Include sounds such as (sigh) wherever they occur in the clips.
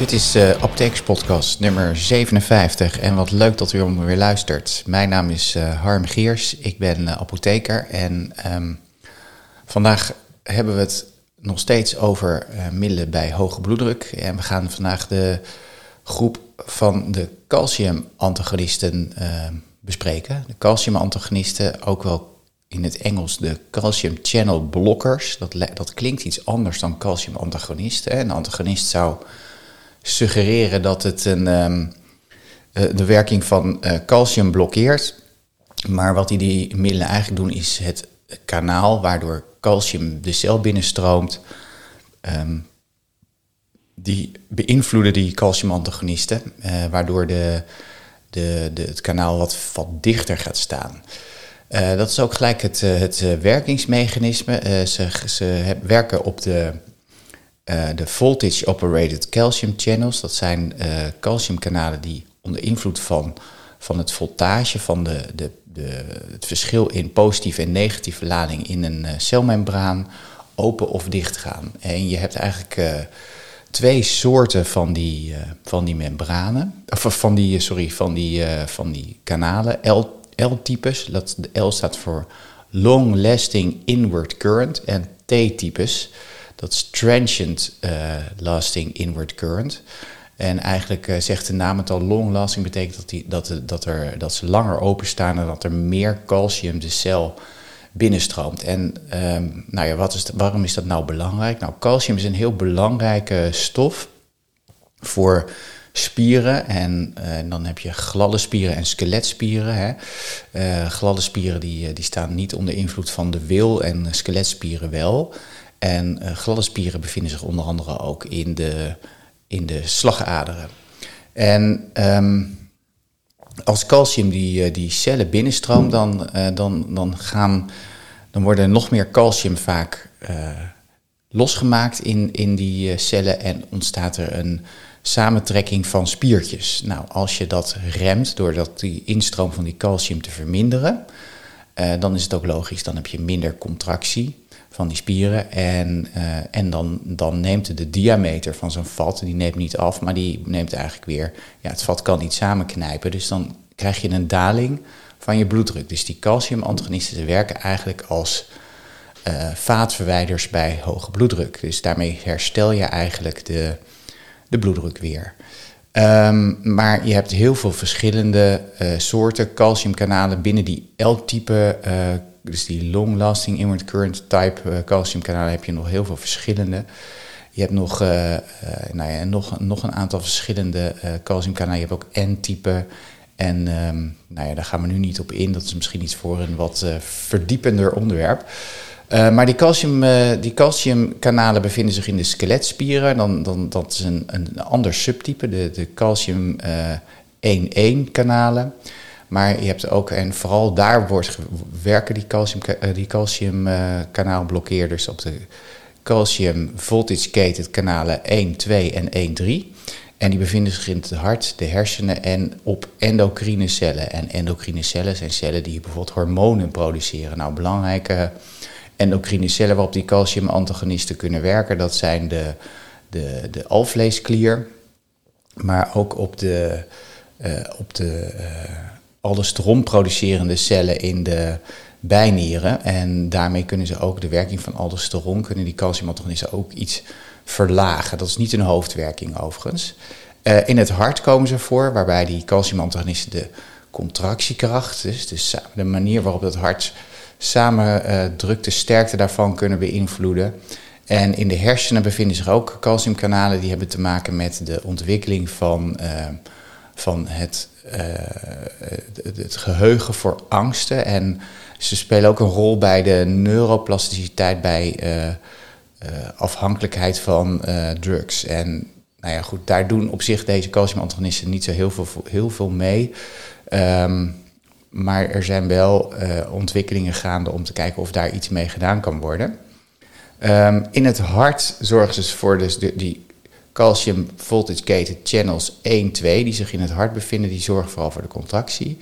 Dit is uh, Podcast nummer 57 en wat leuk dat u om weer luistert. Mijn naam is uh, Harm Geers, ik ben uh, apotheker en um, vandaag hebben we het nog steeds over middelen bij hoge bloeddruk. En we gaan vandaag de groep van de calciumantagonisten bespreken. De calciumantagonisten, ook wel in het Engels de calcium channel blockers. Dat, dat klinkt iets anders dan calciumantagonisten. Een antagonist zou suggereren dat het een, um, de werking van uh, calcium blokkeert. Maar wat die, middelen eigenlijk doen is het kanaal waardoor calcium de cel binnenstroomt. Um, die beïnvloeden die calciumantagonisten, uh, waardoor de, de, de, het kanaal wat, wat dichter gaat staan. Dat is ook gelijk het, het werkingsmechanisme. ze, ze werken op de de voltage operated calcium channels. Dat zijn uh, calciumkanalen die onder invloed van, van het voltage, van de, de, de, het verschil in positieve en negatieve lading in een uh, celmembraan open of dicht gaan. En je hebt eigenlijk twee soorten van die, van die membranen, of van die, sorry, van die, van die kanalen, L-types. Dat, de L staat voor long lasting inward current en T-types. Dat is transient uh, lasting inward current. En eigenlijk uh, zegt de naam het al, long lasting betekent dat, die, dat, dat, er, dat ze langer openstaan en dat er meer calcium de cel binnenstroomt. En um, nou ja, wat is waarom is dat nou belangrijk? Nou, calcium is een heel belangrijke stof voor spieren. En dan heb je gladde spieren en skeletspieren. Hè. Gladde spieren die, die staan niet onder invloed van de wil en skeletspieren wel. En uh, gladde spieren bevinden zich onder andere ook in de, in de slagaderen. En um, als calcium die, uh, die cellen binnenstroomt, dan, uh, dan, dan, gaan, dan worden er nog meer calcium vaak losgemaakt in, in die cellen en ontstaat er een samentrekking van spiertjes. Nou, als je dat remt door dat die instroom van die calcium te verminderen, dan is het ook logisch, dan heb je minder contractie van die spieren. En, uh, en dan, dan neemt de diameter van zo'n vat, die neemt niet af, maar die neemt eigenlijk weer, ja, het vat kan niet samenknijpen. Dus dan krijg je een daling van je bloeddruk. Dus die calciumantagonisten werken eigenlijk als uh, vaatverwijders bij hoge bloeddruk. Dus daarmee herstel je eigenlijk de, de bloeddruk weer. Um, maar je hebt heel veel verschillende uh, soorten calciumkanalen binnen die L-type uh, dus die long-lasting inward current type uh, calciumkanalen heb je nog heel veel verschillende. Je hebt nog, uh, uh, nou ja, nog, nog een aantal verschillende calciumkanalen. Je hebt ook N-type. En um, nou ja, daar gaan we nu niet op in. Dat is misschien iets voor een wat verdiepender onderwerp. maar die, calcium, die calciumkanalen bevinden zich in de skeletspieren. Dan, dan, dat is een, een ander subtype, de, de calcium 1-1-kanalen. Maar je hebt ook, en vooral daar wordt, werken die, calcium, eh, die calciumkanaalblokkeerders op de calcium voltage gated kanalen 1, 2 en 1, 3. En die bevinden zich in het hart, de hersenen en op endocrine cellen. En endocrine cellen zijn cellen die bijvoorbeeld hormonen produceren. Nou, belangrijke endocrine cellen waarop die calciumantagonisten kunnen werken, dat zijn de, de, de alvleesklier, maar ook op de, uh, op de uh, aldosteron producerende cellen in de bijnieren. En daarmee kunnen ze ook de werking van aldosteron, kunnen die calciumantagonisten ook iets verlagen. Dat is niet een hoofdwerking overigens. Uh, in het hart komen ze voor, waarbij die calciumantagonisten de contractiekracht, dus, de manier waarop het hart samen uh, drukt, sterkte daarvan kunnen beïnvloeden. En in de hersenen bevinden zich ook calciumkanalen die hebben te maken met de ontwikkeling van, uh, van het uh, het geheugen voor angsten. En ze spelen ook een rol bij de neuroplasticiteit bij uh, afhankelijkheid van drugs. En nou ja, goed, daar doen op zich deze calciumantagonisten niet zo heel veel, heel veel mee. Um, maar er zijn wel ontwikkelingen gaande om te kijken of daar iets mee gedaan kan worden. Um, in het hart zorgen ze voor dus die calcium voltage gated channels 1, 2, die zich in het hart bevinden, die zorgen vooral voor de contractie.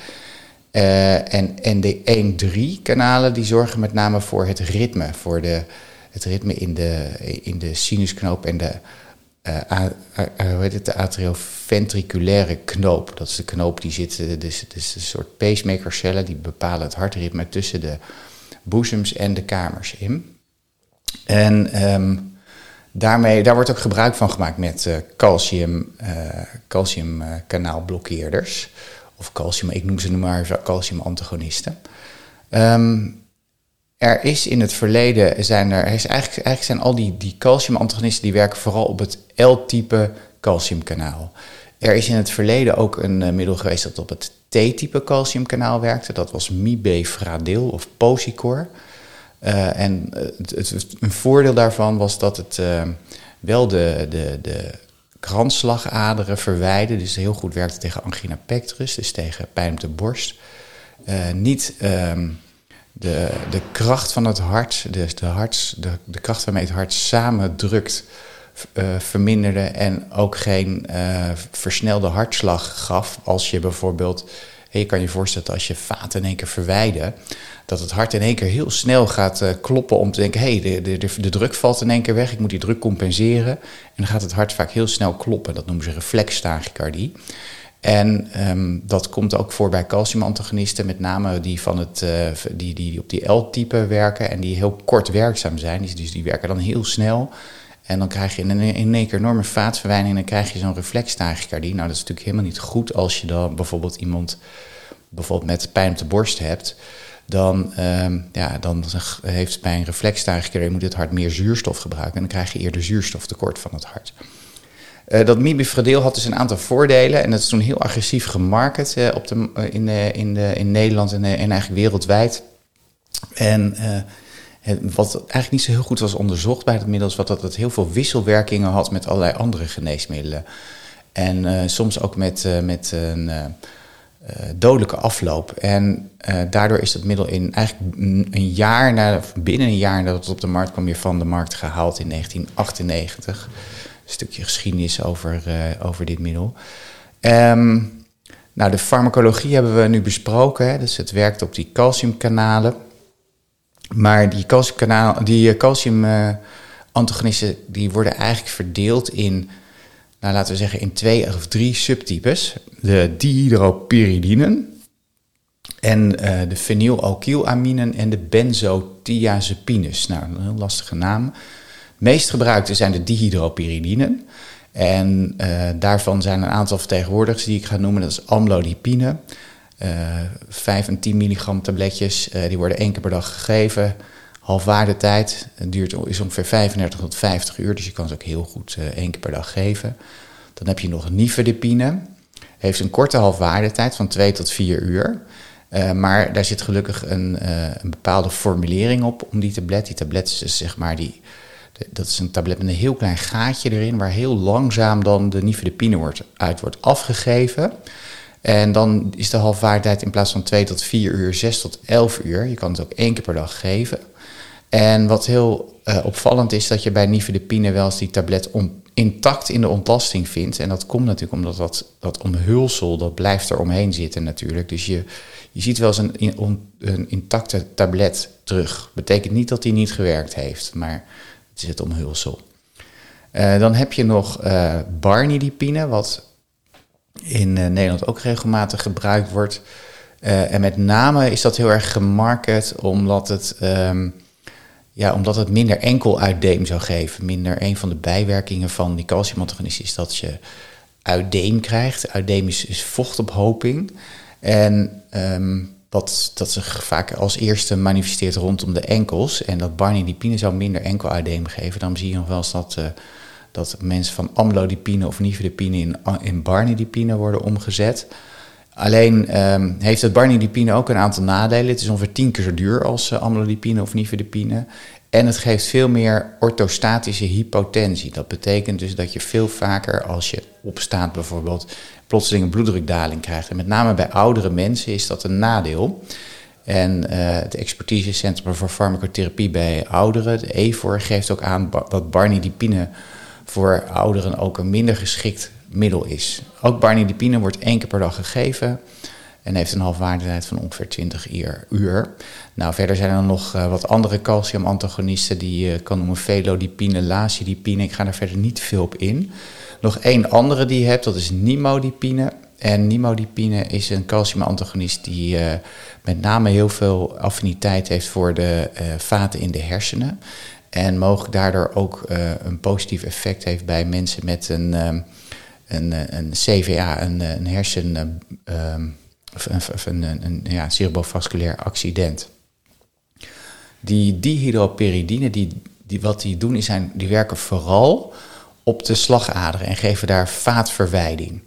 Uh, en, en de 1, 3 kanalen, die zorgen met name voor het ritme, voor de, het ritme in de, in de sinusknoop en de het, de atrioventriculaire knoop. Dat is de knoop die zit, dus het is een soort pacemakercellen die bepalen het hartritme tussen de boezems en de kamers in. En um, daarmee, daar wordt ook gebruik van gemaakt met uh, calcium, uh, calciumkanaalblokkeerders. of calcium, ik noem ze nu maar calciumantagonisten. Um, er is in het verleden, zijn er, er is eigenlijk, eigenlijk zijn al die, die calciumantagonisten die werken vooral op het L-type calciumkanaal. Er is in het verleden ook een middel geweest dat op het T-type calciumkanaal werkte. Dat was Mibefradil of Posicor. Uh, en het, het, een voordeel daarvan was dat het uh, wel de, de, de kransslagaderen verwijde. Dus heel goed werkte tegen angina pectoris, dus tegen pijn op de borst. Uh, niet um, de, de kracht van het hart, dus de, harts, de, de kracht waarmee het hart samendrukt, verminderde. En ook geen versnelde hartslag gaf als je bijvoorbeeld... je kan je voorstellen dat als je vaten in één keer verwijden dat het hart in één keer heel snel gaat uh, kloppen om te denken: hey, de, de, de, druk valt in één keer weg, ik moet die druk compenseren. En dan gaat het hart vaak heel snel kloppen. Dat noemen ze reflextachycardie. En um, dat komt ook voor bij calciumantagonisten, met name die, van het, uh, die, die op die L-type werken en die heel kort werkzaam zijn. Dus die werken dan heel snel. En dan krijg je in, één keer enorme vaatverwijning en dan krijg je zo'n reflextachycardie. Nou, dat is natuurlijk helemaal niet goed als je dan bijvoorbeeld iemand bijvoorbeeld met pijn op de borst hebt dan, um, ja, dan heeft bij een reflextachycardie moet het hart meer zuurstof gebruiken en dan krijg je eerder zuurstoftekort van het hart. Uh, dat mibifradeel had dus een aantal voordelen en dat is toen heel agressief gemarket uh, op de, uh, in, in, in Nederland en, en eigenlijk wereldwijd. En wat eigenlijk niet zo heel goed was onderzocht bij het middel, wat dat het heel veel wisselwerkingen had met allerlei andere geneesmiddelen. En soms ook met, met een uh, dodelijke afloop. En daardoor is het middel in eigenlijk een jaar na, binnen een jaar nadat het op de markt kwam, weer van de markt gehaald in 1998. Een stukje geschiedenis over, over dit middel. Um, nou, de farmacologie hebben we nu besproken. Hè, dus het werkt op die calciumkanalen. Maar die calciumkanalen, die calciumantagonisten, die worden eigenlijk verdeeld in nou, laten we zeggen, in twee of drie subtypes. De dihydropyridinen en uh, de fenylalkylaminen en de benzothiazepines. Nou, een heel lastige naam. Meest gebruikte zijn de dihydropyridinen. En daarvan zijn een aantal vertegenwoordigers die ik ga noemen. Dat is amlodipine. Uh, 5 en 10 milligram tabletjes. Uh, die worden één keer per dag gegeven halfwaardetijd duurt, is ongeveer 35 tot 50 uur, dus je kan ze ook heel goed uh, één keer per dag geven. Dan heb je nog nifedipine, heeft een korte halfwaardetijd van 2 tot 4 uur. Maar daar zit gelukkig een, een, bepaalde formulering op om die tablet. Die tablet is zeg maar die, dat is een tablet met een heel klein gaatje erin, waar heel langzaam dan de nifedipine wordt, uit wordt afgegeven. En dan is de halfwaardetijd in plaats van 2 tot 4 uur 6 tot 11 uur. Je kan het ook één keer per dag geven. En wat heel uh, opvallend is, dat je bij nifedipine wel eens die tablet intact in de ontlasting vindt. En dat komt natuurlijk omdat dat, dat omhulsel, dat blijft er omheen zitten natuurlijk. Dus je, je ziet wel eens een, een, intacte tablet terug. Betekent niet dat die niet gewerkt heeft, maar het is het omhulsel. Uh, dan heb je nog uh, wat in Nederland ook regelmatig gebruikt wordt. en met name is dat heel erg gemarket omdat het... Um, ja, omdat het minder enkel uitdeem zou geven. Minder een van de bijwerkingen van die calciumantagonist is dat je uitdeem krijgt. Uitdeem is, is vochtophoping. En um, wat, dat zich vaak als eerste manifesteert rondom de enkels. En dat barnidipine zou minder enkel uitdeem geven. Dan zie je nog wel eens dat, uh, dat mensen van amlodipine of nifedipine in, in barnidipine worden omgezet. Alleen um, heeft het barnidipine ook een aantal nadelen. Het is ongeveer tien keer zo duur als uh, amlodipine of nifedipine. En het geeft veel meer orthostatische hypotensie. Dat betekent dus dat je veel vaker als je opstaat bijvoorbeeld plotseling een bloeddrukdaling krijgt. En met name bij oudere mensen is dat een nadeel. En uh, het expertisecentrum voor farmacotherapie bij ouderen, de EVOR, geeft ook aan dat barnidipine voor ouderen ook een minder geschikt middel is. Ook barnidipine wordt één keer per dag gegeven. En heeft een halfwaardetijd van ongeveer 20 uur. Nou, verder zijn er nog wat andere calciumantagonisten die je kan noemen velodipine, lazidipine. Ik ga daar verder niet veel op in. Nog één andere die je hebt, dat is nimodipine. En nimodipine is een calciumantagonist die uh, met name heel veel affiniteit heeft voor de vaten in de hersenen. En mogelijk daardoor ook uh, een positief effect heeft bij mensen met een, um, een, een CVA, een, een hersen. Um, of een, een, ja, cerebrovasculair accident. Die dihydroperidine, die, die, wat die doen, is zijn, die werken vooral op de slagaderen en geven daar vaatverwijding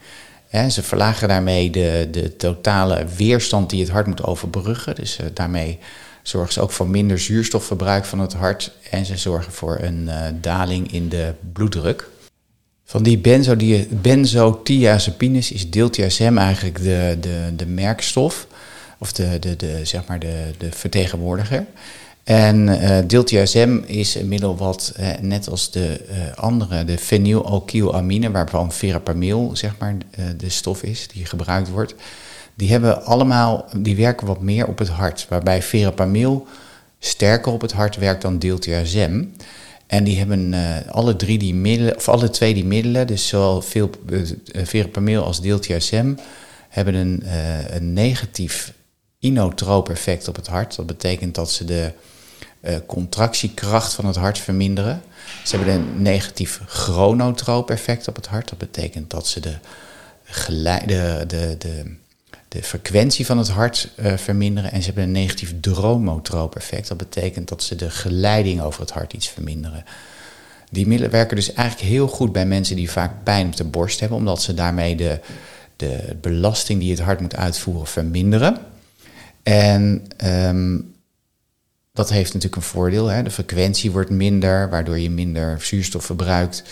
ze verlagen daarmee de, de totale weerstand die het hart moet overbruggen. Dus uh, daarmee zorgen ze ook voor minder zuurstofverbruik van het hart. En ze zorgen voor een uh, daling in de bloeddruk. Van die benzodiazepines is diltiazem eigenlijk de, de, de merkstof. Of de, de, de, zeg maar de, de vertegenwoordiger. En uh, diltiazem is een middel wat, uh, net als de andere, de fenylalkylamine, waarvan verapamil zeg maar, de stof is die gebruikt wordt, die hebben allemaal, die werken wat meer op het hart. Waarbij verapamil sterker op het hart werkt dan diltiazem. En die hebben alle drie die middelen, of alle twee die middelen, dus zowel veel, verapamil als diltiazem, hebben een, een negatief inotroop effect op het hart. Dat betekent dat ze de contractiekracht van het hart verminderen. Ze hebben een negatief chronotroop effect op het hart. Dat betekent dat ze de, de, de, de, de frequentie van het hart uh, verminderen. En ze hebben een negatief dromotroop effect. Dat betekent dat ze de geleiding over het hart iets verminderen. Die middelen werken dus eigenlijk heel goed bij mensen die vaak pijn op de borst hebben, omdat ze daarmee de, de belasting die het hart moet uitvoeren verminderen. En um, dat heeft natuurlijk een voordeel. Hè? De frequentie wordt minder, waardoor je minder zuurstof verbruikt.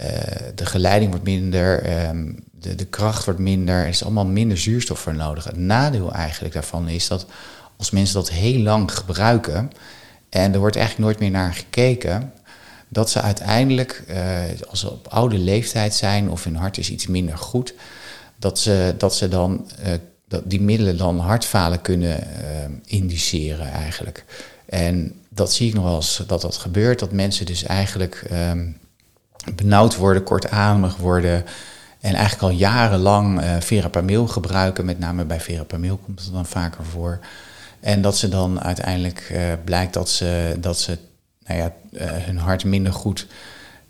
Uh, de geleiding wordt minder, um, de, de kracht wordt minder. Er is allemaal minder zuurstof voor nodig. Het nadeel eigenlijk daarvan is dat als mensen dat heel lang gebruiken en er wordt eigenlijk nooit meer naar gekeken, dat ze uiteindelijk, uh, als ze op oude leeftijd zijn of hun hart is iets minder goed, dat ze, dat ze dan uh, dat die middelen dan hartfalen kunnen indiceren eigenlijk. En dat zie ik nog wel eens dat dat gebeurt, dat mensen dus eigenlijk um, benauwd worden, kortademig worden en eigenlijk al jarenlang uh, verapamil gebruiken, met name bij verapamil komt het dan vaker voor. En dat ze dan uiteindelijk uh, blijkt dat ze, dat ze nou ja, hun hart minder goed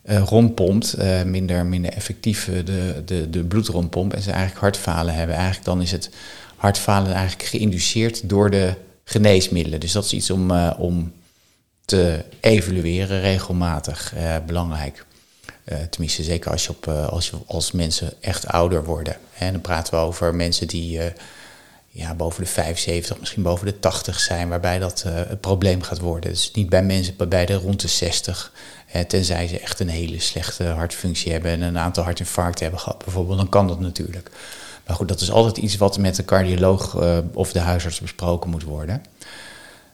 rondpompt, minder, minder effectief de, de, de bloed rondpompt en ze eigenlijk hartfalen hebben. Eigenlijk dan is het hartfalen eigenlijk geïnduceerd door de geneesmiddelen. Dus dat is iets om, om te evalueren regelmatig belangrijk. Tenminste, zeker als, je op, als, je, als mensen echt ouder worden. En dan praten we over mensen die ja, boven de 75, misschien boven de 80 zijn, waarbij dat het probleem gaat worden. Dus niet bij mensen bij de rond de 60 tenzij ze echt een hele slechte hartfunctie hebben en een aantal hartinfarcten hebben gehad bijvoorbeeld, dan kan dat natuurlijk. Maar goed, dat is altijd iets wat met de cardioloog uh, of de huisarts besproken moet worden.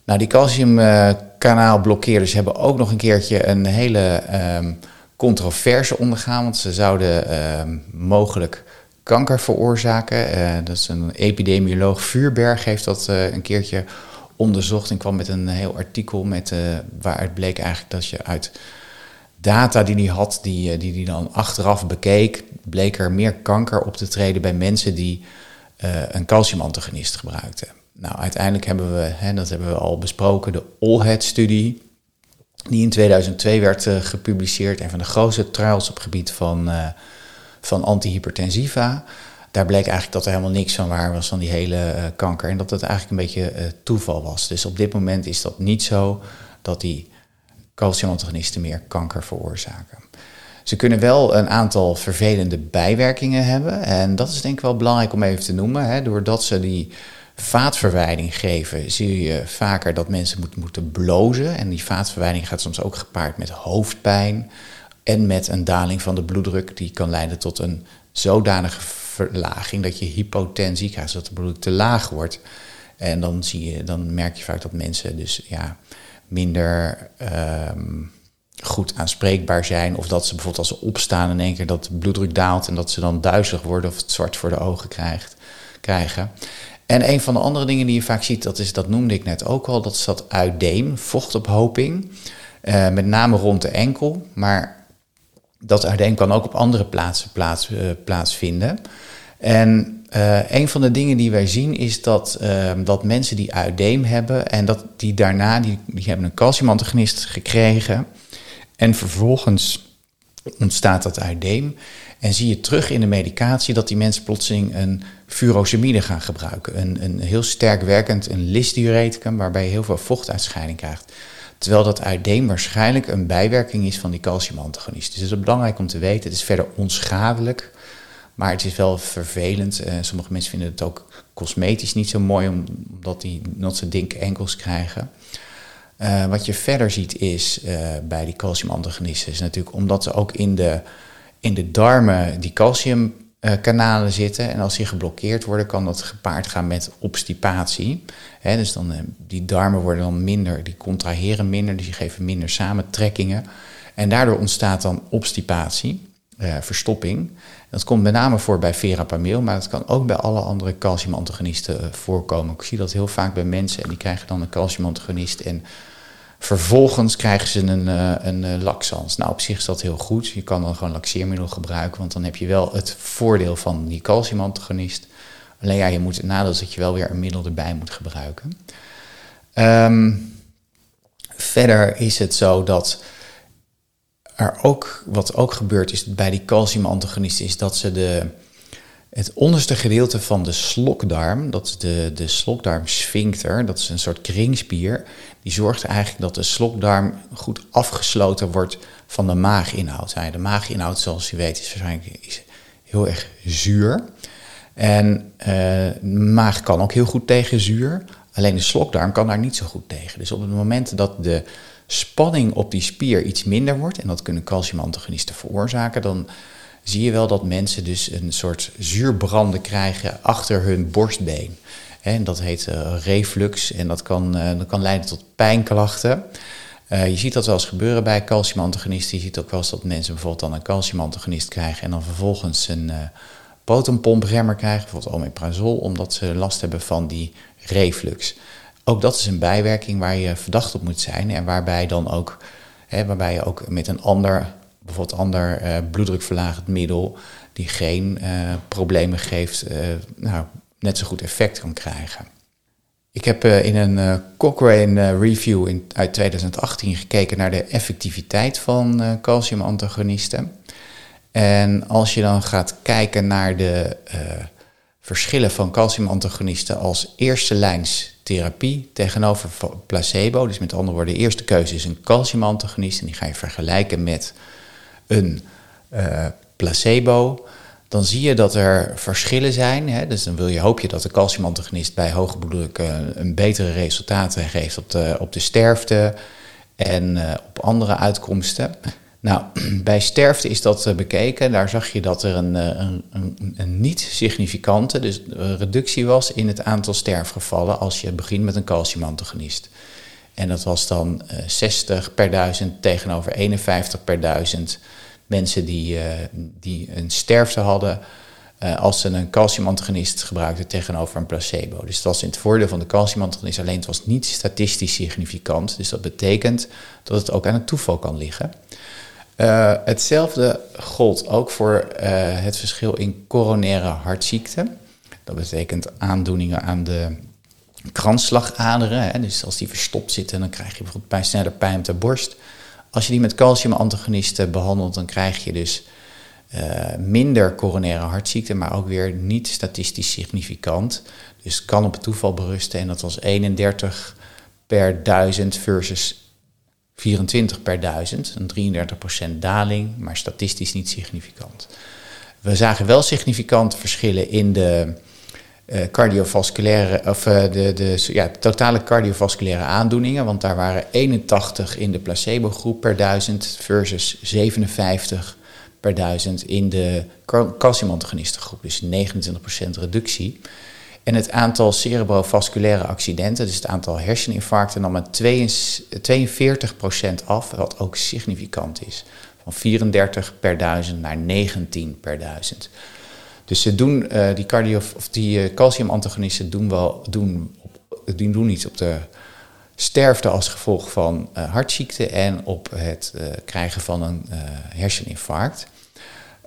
Nou, die calciumkanaalblokkeerders hebben ook nog een keertje een hele um, controverse ondergaan, want ze zouden um, mogelijk kanker veroorzaken. Uh, dat is een epidemioloog, Vuurberg, heeft dat uh, een keertje onderzocht en kwam met een heel artikel met, uh, waaruit bleek eigenlijk dat je uit data die hij had, die hij die, die dan achteraf bekeek, bleek er meer kanker op te treden bij mensen die een calciumantagonist gebruikten. Nou, uiteindelijk hebben we, hè, dat hebben we al besproken, de ALLHEAD-studie, die in 2002 werd uh, gepubliceerd. Een van de grootste trials op gebied van, uh, van antihypertensiva. Daar bleek eigenlijk dat er helemaal niks van waar was van die hele kanker. En dat het eigenlijk een beetje toeval was. Dus op dit moment is dat niet zo dat die calciumantagonisten meer kanker veroorzaken. Ze kunnen wel een aantal vervelende bijwerkingen hebben. En dat is denk ik wel belangrijk om even te noemen. Hè. Doordat ze die vaatverwijding geven, zie je vaker dat mensen moeten, blozen. En die vaatverwijding gaat soms ook gepaard met hoofdpijn en met een daling van de bloeddruk. Die kan leiden tot een zodanige verlaging dat je hypotensie krijgt, zodat de bloeddruk te laag wordt. En dan, zie je, dan merk je vaak dat mensen dus ja, minder um, goed aanspreekbaar zijn. Of dat ze bijvoorbeeld als ze opstaan in één keer dat de bloeddruk daalt en dat ze dan duizelig worden of het zwart voor de ogen krijgt, krijgen. En een van de andere dingen die je vaak ziet, dat is, dat noemde ik net ook al, dat is dat uideem, vochtophoping. Uh, met name rond de enkel, maar dat uideem kan ook op andere plaatsen plaats, uh, plaatsvinden. En uh, een van de dingen die wij zien is dat, dat mensen die uideem hebben en dat die daarna, die, die hebben een calciumantagonist gekregen en vervolgens ontstaat dat uideem. En zie je terug in de medicatie dat die mensen plotseling een furosemide gaan gebruiken. Een, een heel sterk werkend, een lisdiureticum, waarbij je heel veel vochtuitscheiding krijgt. Terwijl dat uideem waarschijnlijk een bijwerking is van die calciumantagonist. Dus het is belangrijk om te weten. Het is verder onschadelijk, maar het is wel vervelend. Uh, sommige mensen vinden het ook cosmetisch niet zo mooi, omdat, die, ze dikke enkels krijgen. Uh, wat je verder ziet is uh, bij die calciumantagonisten, is natuurlijk omdat ze ook in de in de darmen die calciumkanalen zitten. En als die geblokkeerd worden, kan dat gepaard gaan met obstipatie. dus dan, eh, die darmen worden dan minder, die contraheren minder, dus die geven minder samentrekkingen. En daardoor ontstaat dan obstipatie, eh, verstopping. Dat komt met name voor bij verapamil, maar dat kan ook bij alle andere calciumantagonisten eh, voorkomen. Ik zie dat heel vaak bij mensen en die krijgen dan een calciumantagonist en Vervolgens krijgen ze een, uh, een uh, laxans. Nou, op zich is dat heel goed. Je kan dan gewoon laxeermiddel gebruiken, want dan heb je wel het voordeel van die calciumantagonist. Alleen ja, je moet het nadeel dat je wel weer een middel erbij moet gebruiken. Um, verder is het zo dat er ook, wat ook gebeurt is bij die calciumantagonisten, is dat ze de het onderste gedeelte van de slokdarm, dat is de, de slokdarmsphincter, dat is een soort kringspier, die zorgt eigenlijk dat de slokdarm goed afgesloten wordt van de maaginhoud. De maaginhoud, zoals je weet, is waarschijnlijk heel erg zuur. En uh, maag kan ook heel goed tegen zuur, alleen de slokdarm kan daar niet zo goed tegen. Dus op het moment dat de spanning op die spier iets minder wordt, en dat kunnen calciumantagonisten veroorzaken, dan zie je wel dat mensen dus een soort zuurbranden krijgen achter hun borstbeen. En dat heet uh, reflux en dat kan, uh, dat kan leiden tot pijnklachten. Uh, je ziet dat wel eens gebeuren bij calciumantagonisten. Je ziet ook wel eens dat mensen bijvoorbeeld dan een calciumantagonist krijgen en dan vervolgens een potenpompremmer krijgen, bijvoorbeeld omeprazol, omdat ze last hebben van die reflux. Ook dat is een bijwerking waar je verdacht op moet zijn en waarbij dan ook, hè, waarbij je ook met een ander bijvoorbeeld ander uh, bloeddrukverlagend middel die geen uh, problemen geeft, uh, nou, net zo goed effect kan krijgen. Ik heb in een Cochrane review in, uit 2018 gekeken naar de effectiviteit van calciumantagonisten. En als je dan gaat kijken naar de verschillen van calciumantagonisten als eerste lijns therapie tegenover placebo, dus met andere woorden, de eerste keuze is een calciumantagonist en die ga je vergelijken met een uh, placebo, dan zie je dat er verschillen zijn. Hè? Dus dan wil je, hoop je dat de calciumantagonist bij hoge bloeddruk uh, een betere resultaten geeft op de, op de sterfte en uh, op andere uitkomsten. Nou, (clears throat) bij sterfte is dat bekeken. Daar zag je dat er een, een, een, een niet significante dus reductie was in het aantal sterfgevallen als je begint met een calciumantagonist. En dat was dan 60 per duizend tegenover 51 per duizend mensen die, uh, die een sterfte hadden uh, als ze een calciumantagonist gebruikten tegenover een placebo. Dus dat was in het voordeel van de calciumantagonist, alleen het was niet statistisch significant. Dus dat betekent dat het ook aan het toeval kan liggen. Hetzelfde gold ook voor het verschil in coronaire hartziekte. Dat betekent aandoeningen aan de kransslagaderen. Hè? Dus als die verstopt zitten, dan krijg je bijvoorbeeld bij sneller pijn op de borst. Als je die met calciumantagonisten behandelt, dan krijg je dus uh, minder coronaire hartziekte, maar ook weer niet statistisch significant. Dus kan op het toeval berusten en dat was 31 per duizend versus 24 per duizend. Een 33% daling, maar statistisch niet significant. We zagen wel significante verschillen in de uh, cardiovasculaire, of uh, de, de ja, totale cardiovasculaire aandoeningen. Want daar waren 81 in de placebo-groep per duizend versus 57 per duizend in de calciumantagonistengroep. Dus 29% reductie. En het aantal cerebrovasculaire accidenten, dus het aantal herseninfarcten, nam met 42% af, wat ook significant is. Van 34 per duizend naar 19 per duizend. Dus ze doen die cardio of die calciumantagonisten doen wel doen, op, doen iets op de sterfte als gevolg van hartziekte en op het krijgen van een herseninfarct.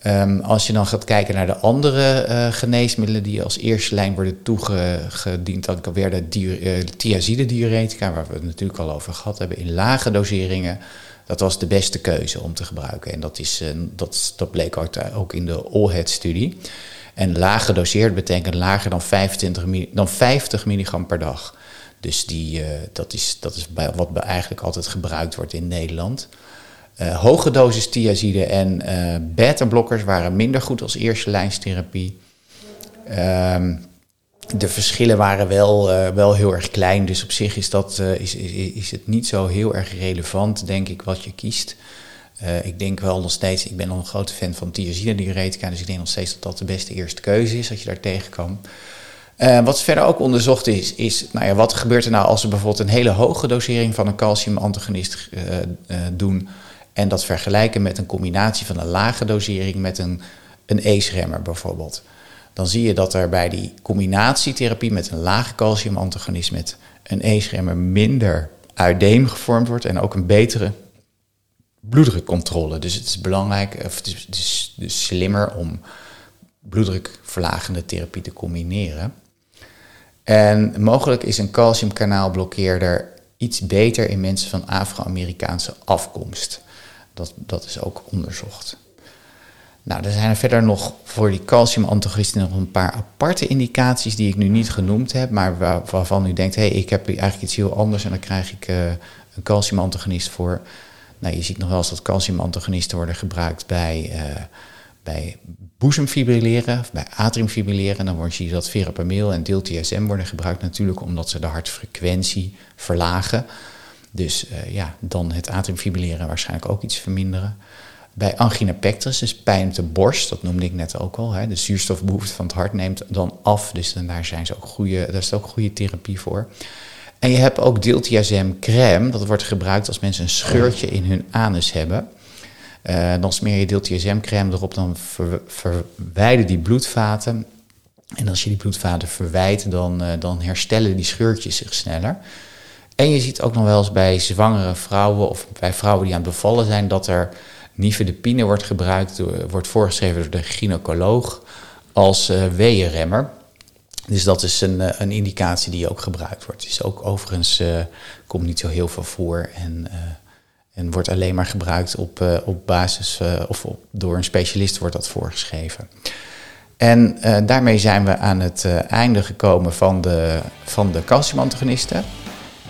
Um, als je dan gaat kijken naar de andere uh, geneesmiddelen die als eerste lijn worden toegediend, dan weer de uh, thiazide-diuretica, waar we het natuurlijk al over gehad hebben, in lage doseringen. Dat was de beste keuze om te gebruiken. En dat, is, uh, dat, dat bleek ook in de AllHead-studie. En laag gedoseerd betekent lager dan, 25, dan 50 milligram per dag. Dus die, dat is, dat is wat eigenlijk altijd gebruikt wordt in Nederland. Uh, hoge dosis thiazide en uh, beta-blokkers waren minder goed als eerste lijnstherapie. Uh, de verschillen waren wel, uh, wel heel erg klein, dus op zich is, dat, is, is, is, het niet zo heel erg relevant, denk ik, wat je kiest. ik denk wel nog steeds, ik ben nog een grote fan van thiazide-diuretica, dus ik denk nog steeds dat dat de beste eerste keuze is, als je daar tegen kan. Wat verder ook onderzocht is, is nou ja, wat gebeurt er nou als we bijvoorbeeld een hele hoge dosering van een calciumantagonist doen en dat vergelijken met een combinatie van een lage dosering met een, een ACE-remmer bijvoorbeeld. Dan zie je dat er bij die combinatietherapie met een lage calciumantagonist met een ACE-remmer minder uideem gevormd wordt en ook een betere bloeddrukcontrole. Dus het is belangrijk, of het is, dus slimmer om bloeddrukverlagende therapie te combineren. En mogelijk is een calciumkanaalblokkeerder iets beter in mensen van Afro-Amerikaanse afkomst. Dat, dat is ook onderzocht. Nou, er zijn er verder nog voor die calciumantagonisten nog een paar aparte indicaties die ik nu niet genoemd heb, maar waarvan u denkt, hé, hey, ik heb eigenlijk iets heel anders en dan krijg ik uh, een calciumantagonist voor. Nou, je ziet nog wel eens dat calciumantagonisten worden gebruikt bij, uh, bij boezemfibrilleren, of bij atriumfibrilleren. Dan zie je dat verapamil en DIL-TSM worden gebruikt natuurlijk omdat ze de hartfrequentie verlagen. Dus uh, ja, dan het atriumfibrilleren waarschijnlijk ook iets verminderen. Bij angina pectoris, dus pijn op de borst, dat noemde ik net ook al. Hè, de zuurstofbehoefte van het hart neemt dan af. Dus dan, daar, zijn ze ook goede, daar is ook goede therapie voor. En je hebt ook diltiazem crème. Dat wordt gebruikt als mensen een scheurtje in hun anus hebben. Uh, dan smeer je diltiazem crème erop, dan ver, verwijden die bloedvaten. En als je die bloedvaten verwijt, dan, uh, dan herstellen die scheurtjes zich sneller. En je ziet ook nog wel eens bij zwangere vrouwen of bij vrouwen die aan het bevallen zijn dat er nifedipine wordt gebruikt, wordt voorgeschreven door de gynaecoloog als uh, weeënremmer. Dus dat is een, eh, een indicatie die ook gebruikt wordt. Is ook overigens komt niet zo heel veel voor en, en wordt alleen maar gebruikt op, op basis of door een specialist wordt dat voorgeschreven. En daarmee zijn we aan het einde gekomen van de, van de calciumantagonisten.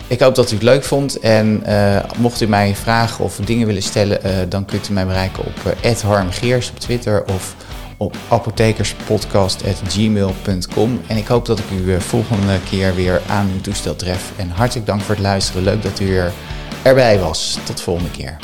Ik hoop dat u het leuk vond. En uh, mocht u mij vragen of dingen willen stellen, uh, dan kunt u mij bereiken op uh, harmgeers op Twitter of op apothekerspodcast.gmail.com. En ik hoop dat ik u volgende keer weer aan uw toestel tref. En hartelijk dank voor het luisteren. Leuk dat u er erbij was. Tot de volgende keer.